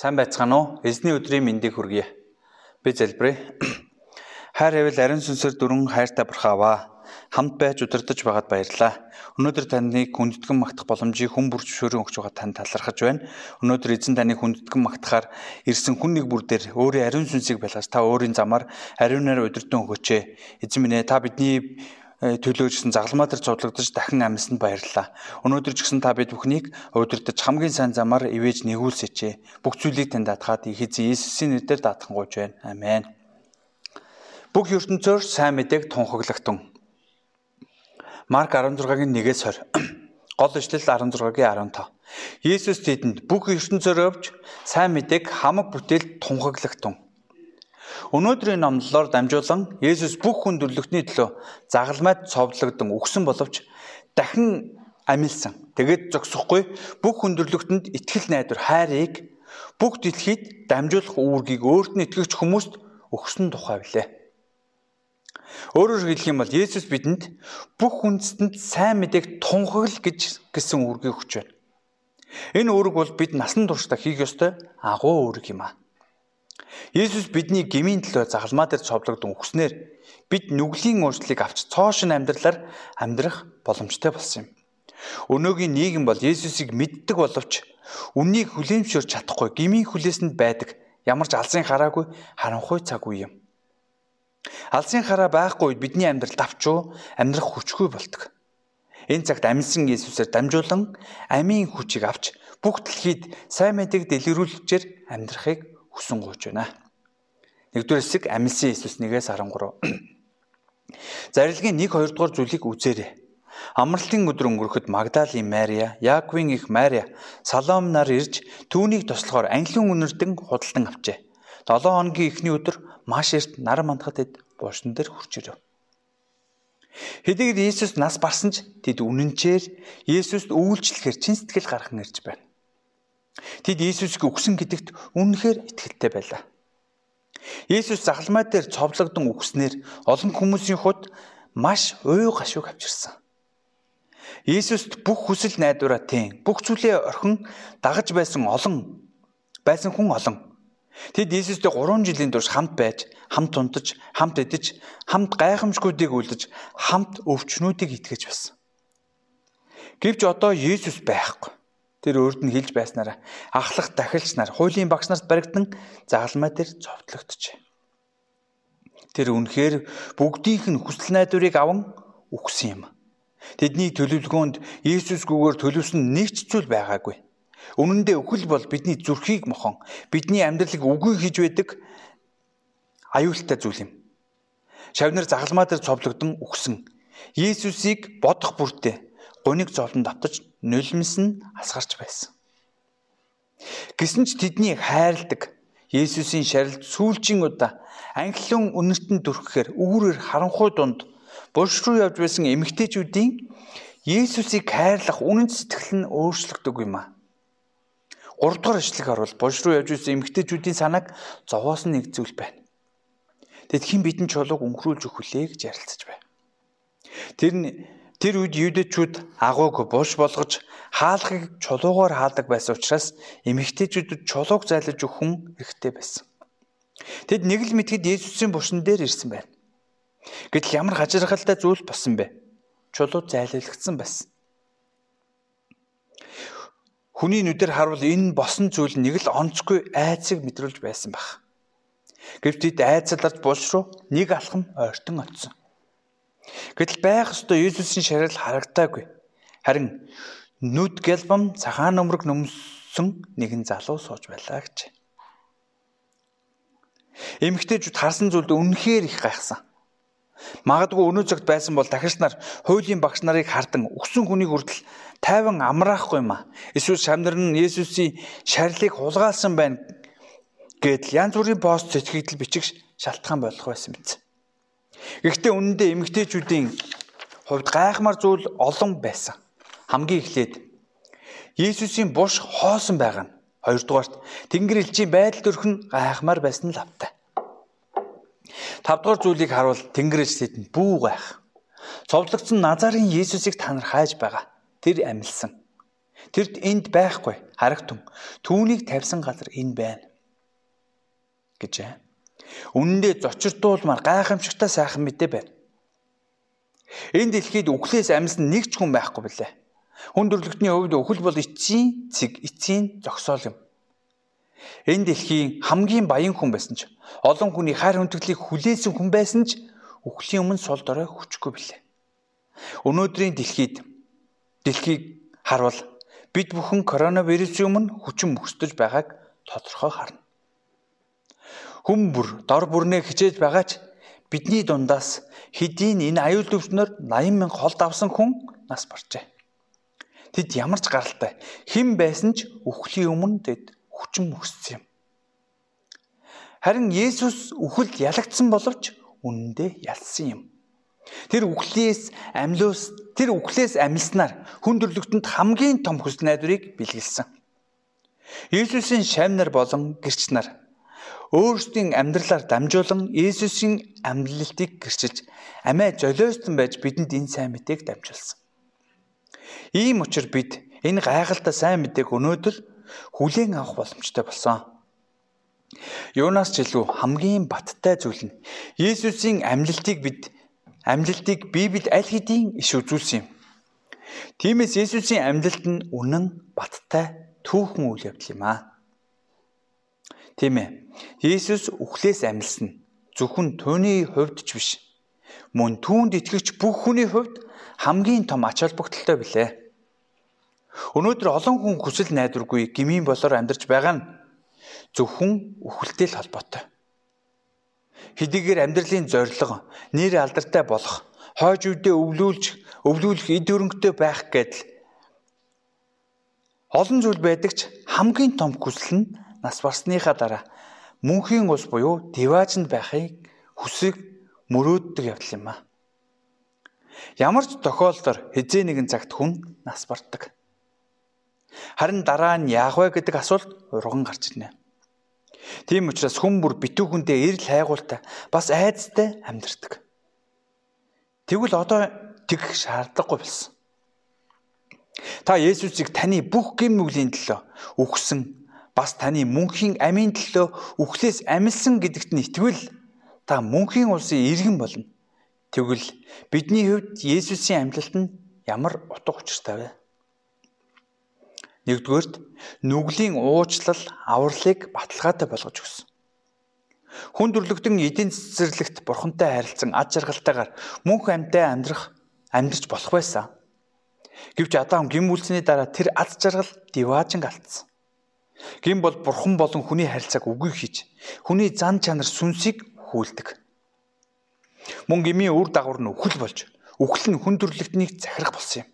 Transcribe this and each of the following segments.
Сайн байцгаана уу? Эзний өдрийн мэндийг хүргье. Би залбирая. Хайр хэвэл ариун сүнсээр дөрөн хайртай бурхааваа. Хамт байж удирдах байгаад баярлалаа. Өнөөдөр таныг хүндэтгэн магтах боломжийг хүн бүр зөвшөөрөн өгч байгаа тань талархаж байна. Өнөөдөр эзэн таныг хүндэтгэн магтахаар ирсэн хүн нэг бүр дээр өөрийн ариун сүнсийг байлгаж та өөрийн замаар ариунаар удирдан өгөөч. Эзэн минь та бидний төлөөжсөн загалмаа дээр цуглагдаж дахин амьсанд баярлалаа. Өнөөдөр ч гэсэн та бид бүхнийг удирдах хамгийн сайн замаар ивэж нэгүүлсэч. Бүх зүйлийг танд даатгаад ихэз Иесусийн нэрээр даатгангуйж байна. Амен. Бүх ертөнцөөр сайн мэдээг тунхаглагтун. Марк 16-гийн 1-ээс 20. Гол ишлэл 16-гийн 15. Иесус тэдэнд бүх ертөнцөөр өвж сайн мэдээг хамаг бүтээл тунхаглагтун Өнөөдрийн номлолоор дамжуулан Есүс бүх хүн төрлөختний төлөө загалмайд цовдлогдсон өгсөн боловч дахин амилсан. Тэгэд зогсохгүй бүх хүн төрлөختөнд итгэл найдвар хайрыг бүх дэлхийд дамжуулах үүргийг өөрт нь итгэгч хүмүүст өгсөн тухай билээ. Өөрөөр хэлэх юм бол Есүс бидэнд бүх үндэстэнд сайн мэдээг тунхаглал гэж гэсэн үүргийг өгч байна. Энэ үүрэг бол бид насан туршдаа хийх ёстой агуу үүрэг юм аа. Есүс бидний гмийн төлөө загалмаа дээр цовлогдсон үхснээр бид нүглийн уучлалыг авч цоошин амьдралаар амьдрах боломжтой болсон юм. Өнөөгийн нийгэм бол Есүсийг мэддэг боловч үннийг хүлээмжшөөрч чадахгүй гмийн хүлээсэнд байдаг ямар ч алсын хараагүй харанхуй цаг үе юм. Алсын хараа байхгүй бидний амьдрал давчуу амьдрах хүчгүй болдог. Энэ цагт амьсан Есүсээр дамжуулан амийн хүчийг авч бүх дэлхийд сайн мэдээг дэлгэрүүлжээр амьдрахыг хүсэн гуйж байна. Нэгдүгээр хэсэг амьсан Иесус 1-ээс 13. Зарилгын 1 2 дугаар зүйлийг үзээрэй. Амралтын өдөр өнгөрөхөд Магдалийн Мария, Яаковын их Мария, Салом нар ирж түүнийг туслахаар англиун үнэртэн худалдан авчээ. 7 хоногийн эхний өдөр маш эрт нар мандахад тэд буушин дээр хурч ирэв. Хэдийгээр Иесус нас барсан ч тэд үнэнчээр Иесуст үйлчлэхээр чин сэтгэл гарган ирж байна. Тэд Иесусыг үгсэн гэдэгт үнэнхээр итгэлтэй байлаа. Иесус загалмай дээр цовлогдсон үгснээр олон хүмүүсийн худ маш уй гашууг авчирсан. Иесуст бүх хүсэл найдвараа тийм бүх зүйлээ орхин дагаж байсан олон байсан хүн олон. Тэд Иесустэй 3 жилийн турш хамт байж, хамт унтаж, хамт идэж, хамт гайхамшгуудыг үлдэж, хамт өвчнүүдийг итгэж байсан. Гэвч одоо Иесус байхгүй. Тэр өөрд нь хэлж байснараа ахлах дахилч нар хуулийн багш нарт баригдан загалмай дээр зовтлогдчихэ. Тэр үнэхээр бүгдийнх нь хүсэл найдварыг аван үхсэн юм. Тэдний төлөвлөгөөнд Иесусгүйгээр төлөвсөн нэг ч зүйл байгаагүй. Үнэн дээр өхөл бол бидний зүрхийг мохон, бидний амьдралыг үгүй хийж байдаг аюултай зүйл юм. Шавнар загалмай дээр цовлогдсон үхсэн. Иесусыг бодох бүртээ гуниг зовлон давтаж нулимс нь асгарч байсан. Гэсэн ч тэдний хайрладаг Есүсийн шарилд сүүлчийн удаа анхлын үнэртэн дүрхэхээр үүрээр харанхуй дунд булш руу явж байсан эмэгтэйчүүдийн Есүсийг хайрлах үнэн сэтгэл нь өөрчлөгдөг юм а. 3 дугаар ишлэг харуул булш руу явж байсан эмэгтэйчүүдийн санааг зовоос нь нэг зүйл байна. Тэгэд хэн бидэн чулууг өнгөрүүлж өгөх вүлээ гэж ярилцаж байна. Тэр нь Тэр үед юудэчүүд агууг булш болгож хаалхыг чулуугаар хаадаг байсан учраас эмэгтэйчүүдэд чулууг зайлаж өгөх хүн эрхтэй байсан. Тэд нэг л мэтгэд Есүсийн бушин дээр ирсэн байна. Гэтэл ямар хажиргалтай зүйл болсон бэ? Чулуу зайлуулагдсан байсан. Хүний нүдээр харвал энэ босон зүйл нэг л онцгүй айцыг мэдрүүлж байсан баг. Гэвч тэд айцалж булш руу нэг алхам ойртон очсон. Гэтэл байх ёстой Иесусийн шарил харагдаагүй. Харин нүд гэлбам цагаан нөмрөг нөмсөн нэгэн залуу сууж байлаа гэж. Эмэгтэйчүүд харсан зүйлд үнэхээр их гайхсан. Магадгүй өнөө цагт байсан бол дахиж нар хуулийн багш нарыг хардан өгсөн хүнийг хүртэл тайван амраахгүй юм а. Эсвэл шамнар нь Есүсийн шарилыг хулгаалсан байна гэдэл янз бүрийн пост сэтгэгдэл бичих шалтгаан болох байсан биз. Гэхдээ үнэндээ эмэгтэйчүүдийн хувьд гайхмар зүйл олон байсан. Хамгийн эхлээд Иесусийн буш хоосон байгаа нь. Хоёрдугаарт Тэнгэр элчийн байдал төрх нь гайхмаар байсан л автай. Тавдугаар зүйлийг харуул Тэнгэр элч тэдэнд бүү гайх. Цовдлогдсон Назарын Иесусыг та нар хайж байгаа. Тэр амилсан. Тэрд энд байхгүй. харагтун түүнийг тавьсан газар энэ байна гэжээ. Үнэндээ зочирдуулмаар гайхамшигтай сайхан мэдээ байна. Энэ дэлхийд үхлээс амьсан нэг ч хүн байхгүй билээ. Хүн төрлөختний хувьд үхэл бол эцсийн цэг, эцсийн зогсоол юм. Энэ дэлхийн хамгийн баян хүн байсан ч олон хүний хайр хүндэтлийг хүлээсэн хүн байсан ч үхлийн өмнө сул дорой хүчгүй билээ. Өнөөдрийн дэлхийд дэлхийг харвал бид бүхэн коронавирусын өмнө хүчин мөксдөж байгааг тодорхой харна. Хүн бүр дор бүрнээ хичээж байгаа ч бидний дундаас хэдийн энэ аюул өвчнөр 80 мянга холд авсан хүн нас баржээ. Тэд ямар ч гаралтай хэн байсан ч үхлийн өмнө тэд хүчин мөкссөн юм. Харин Есүс үхэлд ялагдсан боловч үнэндээ ялсан юм. Тэр үхлээс амьлуус тэр үхлээс амьлснаар хүн төрлөختөнд хамгийн том хүсэл найдварыг бэлгэлсэн. Есүсийн шамнар болон гэрч нар өөрсдийн амьдралаар дамжуулан Есүсийн амьдлалтыг гэрчилж амиа золиостон байж бидэнд энэ сайн мэдээг дамжуулсан. Ийм учраас бид энэ гайхалтай сайн мэдээг өнөөдөр хүлээн авах боломжтой болсон. Юунаас ч илүү хамгийн баттай зүйл нь Есүсийн амьдлалтыг бид амьдлалтыг Библиэд аль хэдийн иш үзүүлсэн юм. Тиймээс Есүсийн амьдлалт нь үнэн баттай түүхэн үйл явдал юм аа. Тийм ээ. Есүс үхлээс амьлсан зөвхөн түүний хувьд ч биш. Мөн түүнд итгэгч бүх хүний хувьд хамгийн том ач холбогдолтой билээ. Өнөөдөр олон хүн хүсэл найдваргүй гмийн болоор амьдарч байгаа нь зөвхөн үхэлтэй л холбоотой. Хэдийгээр амьдралын зорилго нэр алдартай болох, хойж үдээ өвлүүлж, өвлүүлэх эд хөрөнгөтэй байх гэдэл олон зүйл байдаг ч хамгийн том хүсэл нь нас барсныхаа дараа мөнхийн ус буюу диваажинд байхыг хүсэг мөрөөддөг явдал юм а. Ямар ч тохиолдолд хизээ нэгэн цагт хүн нас бартдаг. Харин дараа нь яах вэ гэдэг асуулт урган гарч ирнэ. Тийм учраас хүн бүр битүүхэндээ эрэл хайгуултай бас айцтай амьдардаг. Тэгвэл одоо тэгэх шаардлагагүй болсон. Та Есүсийг таны бүх гэм нүглийн төлөө үхсэн бас таны мөнхийн амийн төлөө үхлээс амилсан гэдэгт нь итгэвэл та мөнхийн улсын иргэн болно. Тэгвэл бидний хувьд Есүсийн амьлалт нь ямар утга учиртай вэ? Нэгдүгээрт нүглийн уучлал авралыг баталгаатай болгож өгсөн. Хүн төрлөختөн эдийн цэцэрлэгт бурхантай харилцан ад жаргалтайгаар мөнх амьтаа амьдрах амьдрч болох байсан. Гэвч Адам гим үлсний дараа тэр ад жаргал диваажин алдсан. Гин бол бурхан болон хүний харилцааг үгүй хийж хүний зан чанар сүнсийг хүлдэг. Мөн гмийн үр дагавар нь үхэл болж үхэл нь хүн төрлөختнийг захирах болсон юм.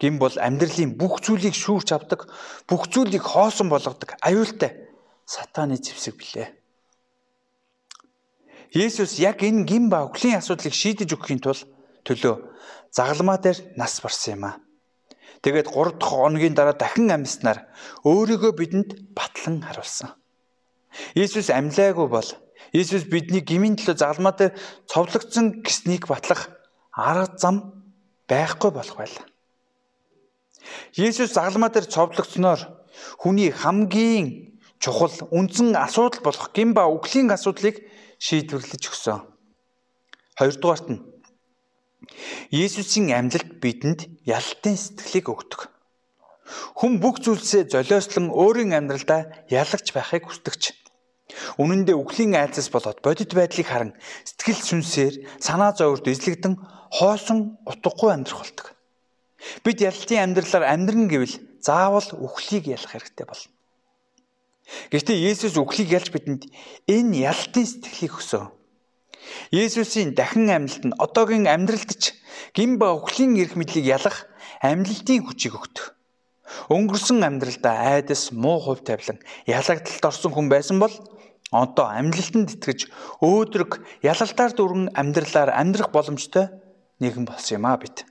Гин бол амьдралын бүх зүйлийг шүүрч авдаг, бүх зүйлийг хоосон болгодог аюултай сатааны зэвсэг билээ. Есүс яг энэ гин ба үхлийн асуудлыг шийдэж өгөхийн тулд төлөө загалмаа дээр нас барсан юм аа. Тэгээд 3 дахь хоногийн дараа дахин амьснаар өөрийгөө бидэнд батлан харуулсан. Иесус амьлаагүй бол Иесус бидний гмийн төлөө загалмаа дээр цовдлогдсон гиснийг батлах арга зам байхгүй болох байлаа. Иесус загалмаа дээр цовдлогдсноор хүний хамгийн чухал үндсэн асуудал болох гин ба үглийн асуудлыг шийдвэрлэж өгсөн. Хоёрдугаарт нь Есүсийн амьлалт бидэнд ялалтын сэтгэлийг өгдөг. Хүн бүх зүйлсээ золиослон өөрийн амьдралдаа ялагч байхыг хүсдэгч. Үнэн дээр үхлийн айцаас болоод бодит байдлыг харан сэтгэл сүнсээр санаа зовөрд эзлэгдэн хоосон утгагүй амьдрах болдог. Бид ялалтын амьдралаар амьдран гэвэл заавал үхлийг ялах хэрэгтэй болно. Гэхдээ Есүс үхлийг ялж бидэнд энэ ялалтын сэтгэлийг өгсөн. Есүсийн дахин амьлалт нь одоогийн амьдралд ч гин ба өхлийн эрх мэдлийг ялах амьлалтын хүчийг өгдөг. Өнгөрсөн амьдралдаа айдас муу хувь тавилан ялагдалд орсон хүн байсан бол одоо амьлалтанд итгэж өөдрөг ялалтаар дүрэн амьдралаар амьдрах боломжтой нэгэн болсон юм а бид.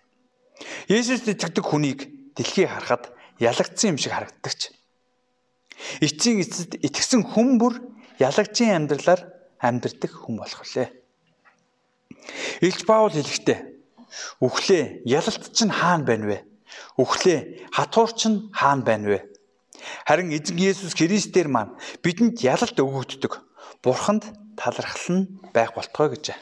Есүст итгэдэг хүнийг дэлхий харахад ялагдсан юм шиг харагддаг ч. Эцсийн эцэд итгэсэн хүн бүр ялагчийн амьдралаар амьдрдаг хүн болох лээ. Илч Паул хэлэхдээ үхлээ ялалт чинь хаана байна вэ? Үхлээ хатуур чинь хаана байна вэ? Харин эзэн Есүс Христээр маань бидэнд ялалт өгөгддөг. Бурханд талархал нь байх болтгой гэжээ.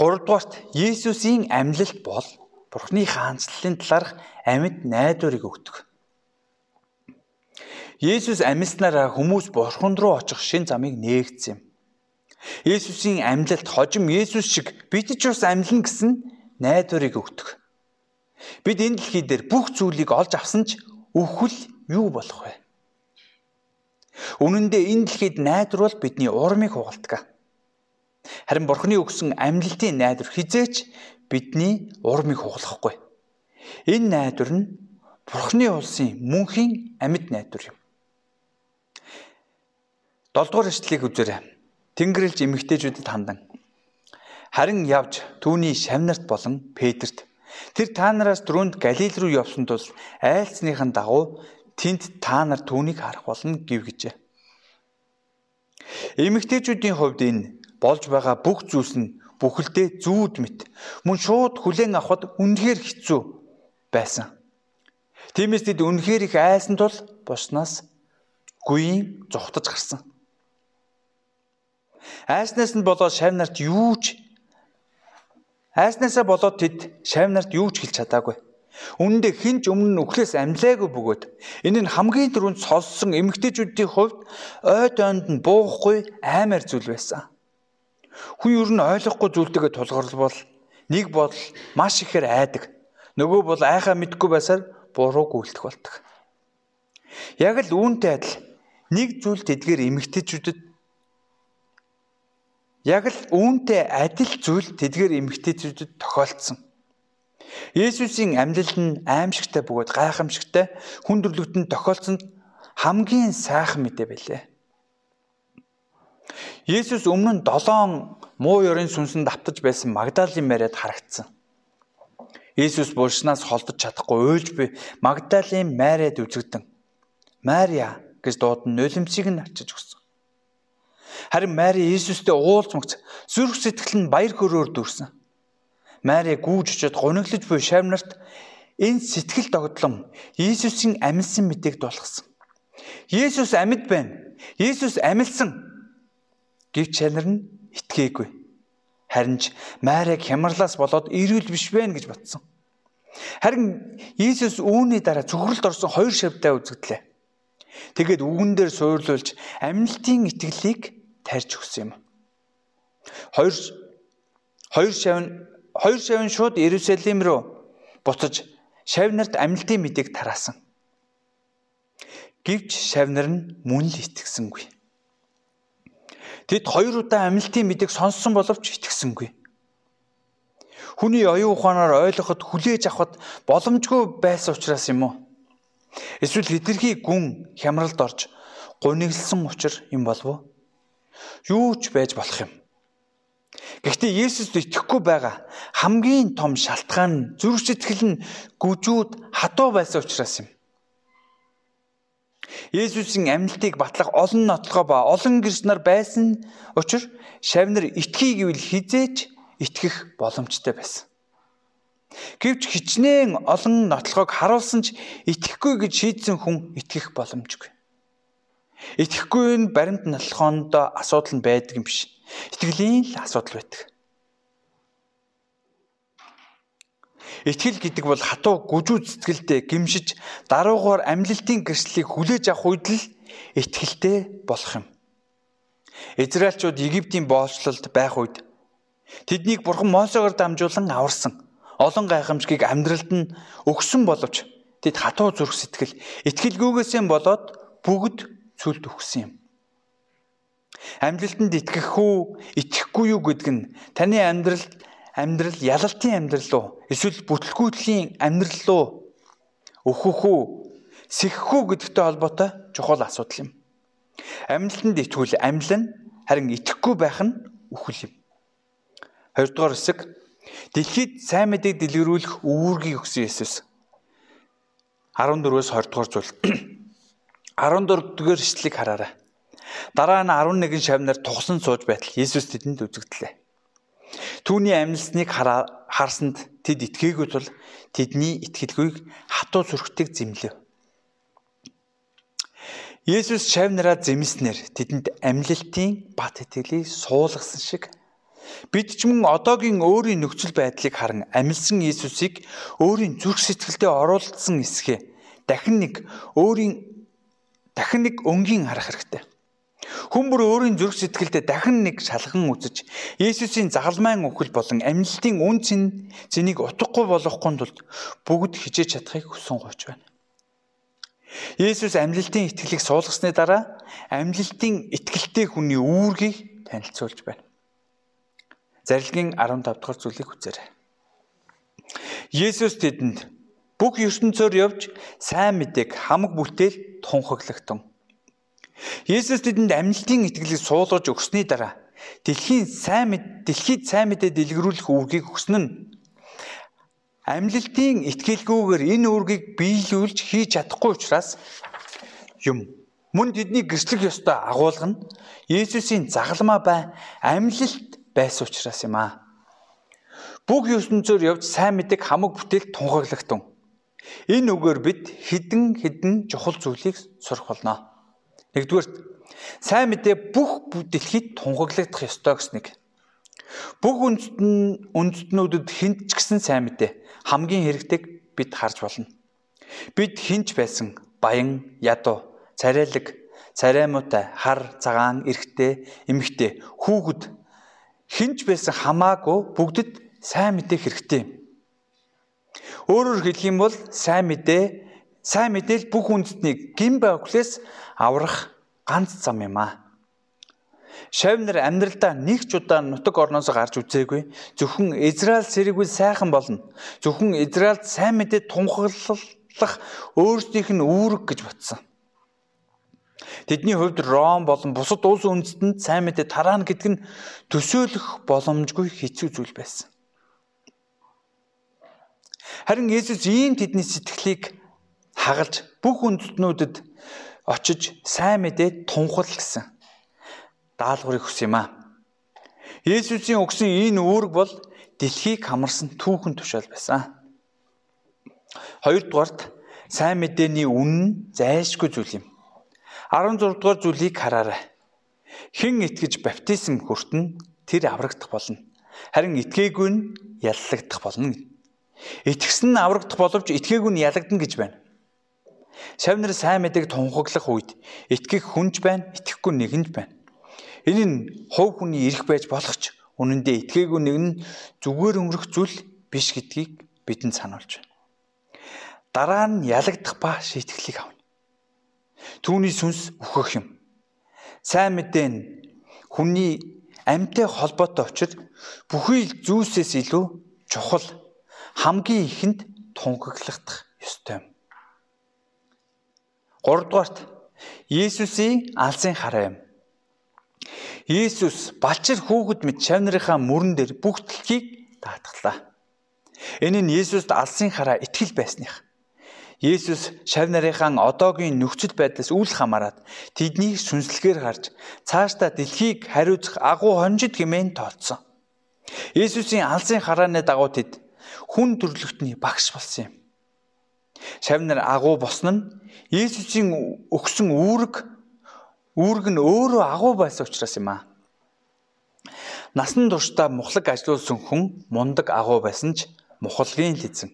Гуравдугаарт Есүсийн амьлалт бол Бурхны хаанчлалын талаарх амьд найдварыг өгдөг. Есүс амьснараа хүмүүс Бурхан руу очих шин замыг нээгдсэн юм. Есүсийн амьлалт хожим Есүс шиг бид ч бас амьлна гэсэн найдварыг өгдөг. Бид энэ дэлхий дээр бүх зүйлийг олж авсан ч өвхөл юу болох вэ? Үнэн дээр энэ дэлхийд найдвар бол бидний урмыг хугалдаг. Харин Бурхны өгсөн амьлалтын найдвар хизээч бидний урмыг хугалахгүй. Энэ найдвар нь Бурхны улсын мөнхийн амьд найдвар юм. 7 дугаар эшлэлийг үзээрэй. Тэнгэрлж эмэгтэйчүүдэд хандан. Харин явж түүний шавнарт болон Петрт тэр та нараас дөрөнд Галил руу явсан тул айлцныхын дагуу тэнд та нар түүнийг харах болно гэв гэжээ. Эмэгтэйчүүдийн хувьд энэ болж байгаа бүх зүйлс нь бүхэлдээ зүүд мэт мөн шууд хүлээн авахд үнэхээр хэцүү байсан. Тиймээс тэд үнэхээр их айсан тул буснаас гүйн зүхтаж гарсан. Айснаас нь болоод шав нарт юу ч айснаасаа болоод тэд шав нарт юу ч хэлж чадаагүй. Үүндээ хинч өмнө нь өхлөөс амьлаагүй бөгөөд энэ нь хамгийн түрүүнд сонссон эмгтээчүүдийн хувьд ойд ойнд нь буухгүй аймаар зүйл байсан. Хүн ер нь ойлгохгүй зүйлтэйгээ тулгарлбал нэг бодол маш ихээр айдаг. Нөгөө бол айхаа мэдгүй байсаар бурууг үйлдэх болдог. Яг л үүнтэй адил нэг зүйл тэдгээр эмгтээчүүдэд Яг л үүнтэй адил зүйл тэдгээр эмгтээчүүдэд тохиолдсон. Есүсийн амьлал нь аимшигтай бөгөөд гайхамшигтай хүндрэлтэн тохиолдсонд хамгийн сайхан мэдээ байлээ. Есүс өмнө нь 7 муу ёрын сүнсэнд автаж байсан Магдалийн Мариад харагдсан. Есүс булшнаас холдож чадахгүй уйлж би Магдалийн Мариад үзэгдэн. Мария гэж дуудан нулимсыг нь ачиж өгсөн. Харин Мари Иесустэй уулз мөгц зүрх сэтгэл нь баяр хөөрөөр дүрсэн. Мари гүүж очиод гуниглаж буй шавнарт энэ сэтгэл догдлон Иесусийн амьсан мэдээг дуулгасан. Иесус амьд байна. Иесус амилсан гэвч чанар нь итгээгүй. Харин ч Марийг хямралаас болоод ирүүл биш байна гэж бодсон. Харин Иесус үүний дараа цөхрөлд орсон хоёр шавтай үзэгдлээ. Тэгээд үгэн дээр суурлуулж амьлтын итгэлийг тарьж өгсөн юм. Хоёр хоёр шавн хоёр шавн шууд Иерусалим руу буцаж шавнарт амилтын мэдээг тараасан. Гэвч шавнар нь мөн л итгэсэнгүй. Тэд хоёр удаа амилтын мэдээг сонссон боловч итгэсэнгүй. Хүний оюун ухаанаар ойлгоход хүлээж авахд боломжгүй байсан учраас юм уу? Эсвэл хитрхи гүн хямралд орж гуниглсан учраас юм болов уу? Юу ч байж болох юм. Гэхдээ Есүст итгэхгүй байгаа хамгийн том шалтгаан нь зүрх сэтгэл нь гүжүүд хатуу байсан учраас юм. Есүсийн амьлтыг батлах олон нотлохоо ба олон гэрс нар байсан учраас шавнар итгий гэвэл хизээч итгэх боломжтой байсан. Гэвч хичнээн олон нотлохыг харуулсан ч итгэхгүй гэж шийдсэн хүн итгэх боломжгүй. Итгэхгүй нь баримт налхоонд асуудал нь байдаг юм биш. Итгэлийн л асуудал байдаг. Итгэл гэдэг бол хатуу гүжүү цэцгэлтэй гимшиж даруугаар амьлалтын гэрчлэлийг хүлээж авах үед л итгэлтэй болох юм. Израильчууд Египтийн боолчлолд байх үед тэднийг бурхан Мосеогоор дамжуулан аварсан. Олон гайхамшигыг амьдралд нь өгсөн боловч тэд хатуу зүрх сэтгэл итгэлгүйгээсээ болоод бүгд сүлд өгсөн юм. Амьдралтанд итгэх үү, итгэхгүй юу гэдэг нь таны амьдрал амьдрал ялалтын амьдрал уу эсвэл бүтлгүүтлийн амьдрал уу өөхөх үү, сэхэх үү гэдэгтэй холбоотой чухал асуудал юм. Амьдралтанд итгүүл амьлна, харин итгэхгүй байх нь үхэл юм. Хоёрдугаар хэсэг дэлхийд сайн мэдээг дэлгэрүүлэх үүргийг өгсөн Есүс. 14-өөс 20 дугаар зүйл 14 дугаар ишлэлийг хараарай. Дараа нь 11 шавнаар тухсан сууж байтал Иесус тэдэнд үзэгдлээ. Түүний амьдлсныг харсанд тэд итгээгүй тул тэдний итгэлгүйг хатуу зүрхтийг зэмлэв. Есүс шав нараа зэмснэр тэдэнд амьлалтын бат итгэлийг суулгасан шиг бид ч мөн одоогийн өөрийн нөхцөл байдлыг харан амилсан Есүсийг өөрийн зүрх сэтгэлдээ оруулсан эсхэ дахин нэг өөрийн дахин нэг өнгийн харах хэрэгтэй. Хүмүүр өөрийн зүрх сэтгэлдээ дахин нэг шалган үзэж Есүсийн загалмайн үхэл болон амьлалтын үн цэн зэнийг утгагүй болгохгүй тулд бүгд хижээж чадахыг хүсэн гооч байна. Есүс амьлалтын итгэлийг суулгасны дараа амьлалтын итгэлтэй хүний үүргийг танилцуулж байна. Зарилгийн 15 дахь зүйлийг үзээрэй. Есүс тэдэнд бүх ертөнцөөр явж сайн мэдээг хамаг бүтээл тунхаглагтан. Есүс тэдэнд амьлалтын итгэлийг суулгаж өгсөний дараа дэлхийн сайн мэд дэлхийд сайн мэдээ дэлгэрүүлэх үүргийг өгсөн нь Амьлалтын итгэлгүйгээр энэ үүргийг биелүүлж хийж чадахгүй учраас юм. Мөн тэдний гэрчлэх ёстой агуулга нь Есүсийн загалмаа бай амьлалт байсан учраас юм аа. Бүх ертөнцөөр явж сайн мэдэг хамаг бүтээл тунхаглагтун. Энэ үгээр бид хідэн хідэн чухал зүйлийг сурах болно. Нэгдүгээр сайн мэдээ бүх дэлхийд тунхаглагдах ёстой гэснэг. Бүх үндэстэн үндэстнүүдэд хинт ч гэсэн сайн мэдээ хамгийн хэрэгтэйг бид харж болно. Бид хинч байсан баян, ядуу, царайлаг, цараймуутай, хар, цагаан, эрэгтэй, эмэгтэй, хүүхэд хинч байсан хамаагүй бүгдэд сайн мэдээ хэрэгтэй. Өөрөөр хэлэх юм бол сайн мэдээ сайн мэдээл бүх үндэстнийг гин байгуулээс аврах ганц зам юм аа. Шавь нар амьдралдаа нэг ч удаа нутаг орноос гарч үзээгүй. Зөвхөн Израиль сэрэггүй сайхан болно. Зөвхөн Израильд сайн мэдээ тунхаглах өөрсдийнх нь үүрэг гэж батсан. Тэдний хувьд Ром болон бусад улс үндэстэнд сайн мэдээ тараана гэдэг нь төсөөлөх боломжгүй хэцүү зүйл байсан. Харин Есүс ийм тэдний сэтгэлийг хагалж бүх үндэстнүүдэд очиж сайн мэдээ тунхагласан даалгаврыг хүс юм аа. Есүсийн өгсөн энэ үүрэг бол дэлхийг хамарсан түүхэн тушаал байсан. Хоёрдугаарт сайн мэдээний үнэн зайлшгүй зүйл юм. 16 дугаар зүйлийг хараарай. Хэн итгэж баптизм хүртэн тэр аврагдах болно. Харин итгээгүй нь яллагдах болно. Итгэсэн нь аврагдах боловч итгээгүй нь ялагдана гэж байна. Шавнар сайн мэдээг тунхаглах үед итгэх хүнж байна, итгэхгүй нэгэнж байна. Энэ нь хов хүний эрх байж болох ч үнэн дээр итгээгүй нэг нь зүгээр өнгөрөх зүйл биш гэдгийг бидэнд сануулж байна. Дараа нь ялагдах ба шийтгэлийг авна. Түүний сүнс өөхөх юм. Сайн мэдээ нь хүний амьтай холбоотой учраас бүхий л зүйлсээс илүү чухал хамгийн ихэнд тунхаглах ёстой юм. 3 дугаарт Есүсийн алсын хараа юм. Иесус балчир хүүхэд мэд шав нарынхаа мөрөн дээр бүх дэлхийг даатгалаа. Энэ нь Иесуст алсын хараа итгэл байсных. Иесус шав нарынхаа одоогийн нөхцөл байдлаас үл хамааран тэднийг сүнслэгээр харж цаашдаа дэлхийг хариуцах агуу хонжид хэмээн тооцсон. Иесусийн алсын харааны дагуу тэд хүн төрлөختний багш болсон юм. Шав нар агуу босно нь Иесусийн өгсөн үүрэг Үүрэг нь өөрөө агуу байсан учраас юм аа. Насан туршдаа мухлаг ажилуулсан хүн мундаг агуу байсан ч мухалгийн л эзэн.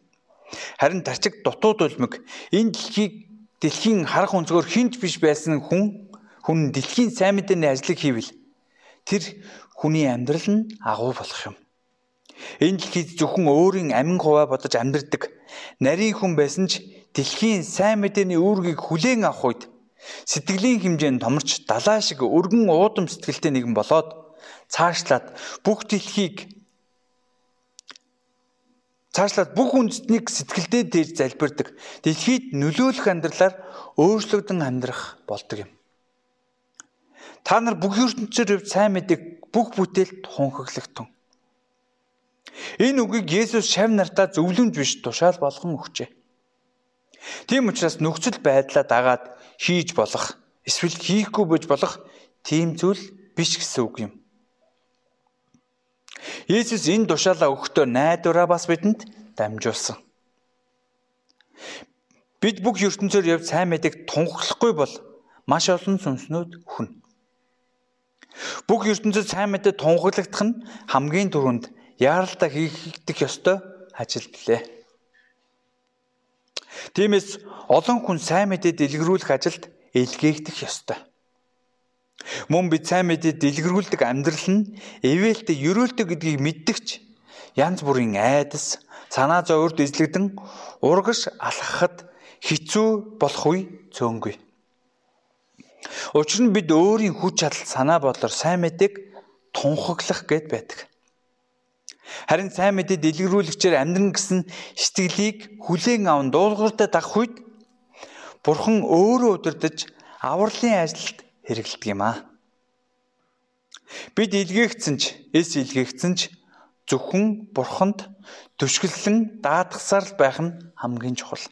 Харин тарчиг дутууд улмиг энэ дэлхийг дэлхийн харах өнцгөр хинч биш байсан хүн хүн дэлхийн сайн мэдээний ажлыг хийвэл тэр хүний амьдрал нь агуу болох юм. Энэ дэлхийд зөвхөн өөрийн амин хуваа бодож амьдрдаг нарийн хүн байсан ч дэлхийн сайн мэдээний үүргийг хүлээн авах үед Сэтгэлийн хэмжээнд томорч далаа шиг өргөн уудам сэтгэлтэй нэгэн болоод цаашлаад бүх дэлхийг цаашлаад бүх үндэстнийг сэтгэлдээ дээж залбирдаг. Дэлхийд нөлөөлөх амьдралаар өөрчлөгдөн амьдрах болдог юм. Та нар бүх ертөнцөөр хувь сайн мэдэг бүх бүтээлд хунхаглагтун. Энэ үгийг Есүс шав нартаа зөвлөмж биш тушаал болгон өгчээ. Тийм учраас нөхцөл байдлаа дагаад хийж болох эсвэл хийхгүй байж болох тийм зүйл биш гэсэн үг юм. Есүс энэ тушаалаа өгөхдөө найдвараа бас бидэнд дамжуулсан. Бид бүх ертөнцөөр явж сайн мэдээ тунхаглахгүй бол маш олон сүнснүүд хүн. Бүх ертөнцид сайн мэдээ тунхаглагдах нь хамгийн түрүүнд яаралтай хийгдэх ёстой ажил билээ. Тиймээс олон хүн сайн мэдээ дэлгэрүүлэх ажилд илгээгдэх ёстой. Мөн бид сайн мэдээ дэлгэрүүлдэг амьдрал нь ивэлтэй ерөөлдөг гэдгийг мэддэгч янз бүрийн айдас, санаа зовөрд эзлэгдэн урагш алхахад хэцүү болох үе цөөнгүй. Учир нь бид өөрийн хүч чадал санаа бодлоор сайн мэдээг тунхаглах гээд байдаг. Харин сайн мэдээ дэлгэрүүлэгчээр амьдран гэсэн сэтгэлийг хүлээн аван дуулууртай дагах үед Бурхан өөрөө удирдах авралын ажилд хэрэгэлдэг юм аа. Бид илгээгдсэн ч, эс илгээгдсэн ч зөвхөн Бурханд төшгөллөн даатгасаар л байх нь хамгийн чухал.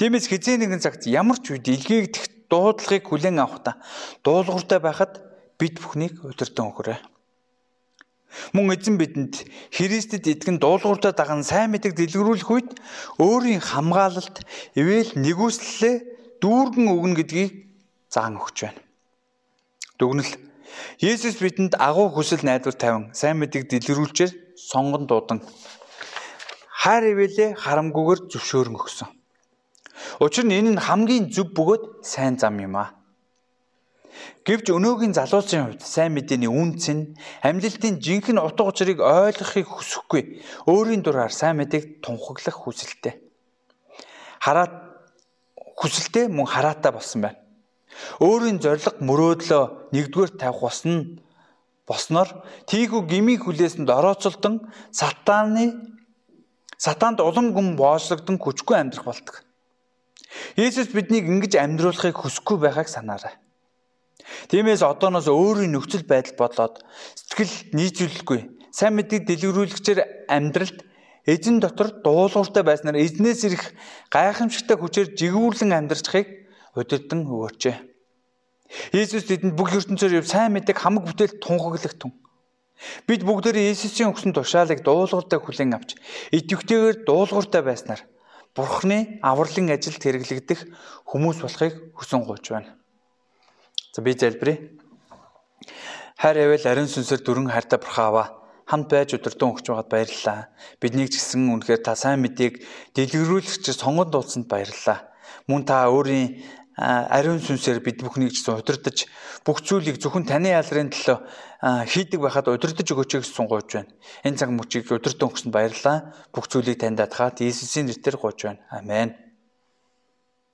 Тиймээс хизээ нэгэн цагт ямар ч үед илгээгдэх дуудлагыг хүлээн авахдаа дуулууртай байхад бид бүхнийг удирдан өгөөрэй. Мөн эзэн бидэнд Христэд итгэн дуулууртай даган сайн мэдэг дэлгэрүүлэх үед өөрийн хамгаалалт ивэл нэгүслэлээ дүүргэн өгнө гэдгийг заан өгч байна. Дүгнэл Есүс бидэнд агуу хүсэл найдвар тавин сайн мэдэг дэлгэрүүлчээр сонгон дуудан хайр ивэлээ харамгүйгээр зөвшөөрөн өгсөн. Учир нь энэ нь хамгийн зөв бөгөөд сайн зам юм аа. Гэвч өнөөгийн залуусын хувьд сайн мэдээний үнц нь амьлалтын жинхэнэ утга учирыг ойлгохыг хүсэхгүй өөрийн дураар сайн мэдээг тунхаглах хүсэлтэй. Хараа хүсэлтэй мөн хараатай болсон байна. Өөрийн зориг мөрөөдлөө нэгдүгээр тавих болсон босноор тийхүү гмиг хүлээсэнд орооцолдон сатааны сатаанд улам гүн боочлогдсон хүчгүй амьдрах болдог. Есүс биднийг ингэж амьдруулахыг хүсэхгүй байгааг санаарай. Тиймээс одооноос өөрийн нөхцөл байдал бодлоод сэтгэл нийцүүлэлгүй сайн мэдгийг дэлгэрүүлэгчээр амьдралд эзэн дотор дуулууртай байснаар эзнээс ирэх гайхамшигтай хүчээр жигүүрлэн амьдрахыг удирдан өгөөч. Есүс бидэнд бүх ертөнцөөр сайн мэдээг хамаг бүтээл тунхаглагтун. Бид бүгдээрээ Есүсийн өгсөн тушаалыг дуулууртай хүлээн авч идэвхтэйгээр дуулууртай байснаар Бурхны авралын ажилд хэрэглэгдэх хүмүүс болохыг хүсэн гуйж байна. За би залбирая. Хайр эвэл ариун сүнсээр дүрэн хайртай бурхаава хамт байж өдөртөн өгч байгаад баярлалаа. Биднийг ч гэсэн үнэхээр та сайн мэдээг дэлгэрүүлэгч сонгонд дуулсанд баярлалаа. Мөн та өөрийн ариун сүнсээр бид бүхнийг ч удирдах бүх зүйлийг зөвхөн таны ялрын төлөө хийдэг байхад удирдах өгөөч гэсэн гуйж байна. Энэ цаг мөчийг удирдан өгсөнд баярлалаа. Бүх зүйлийг танд даатгаад Иесусийн нэрээр гуйж байна. Амен.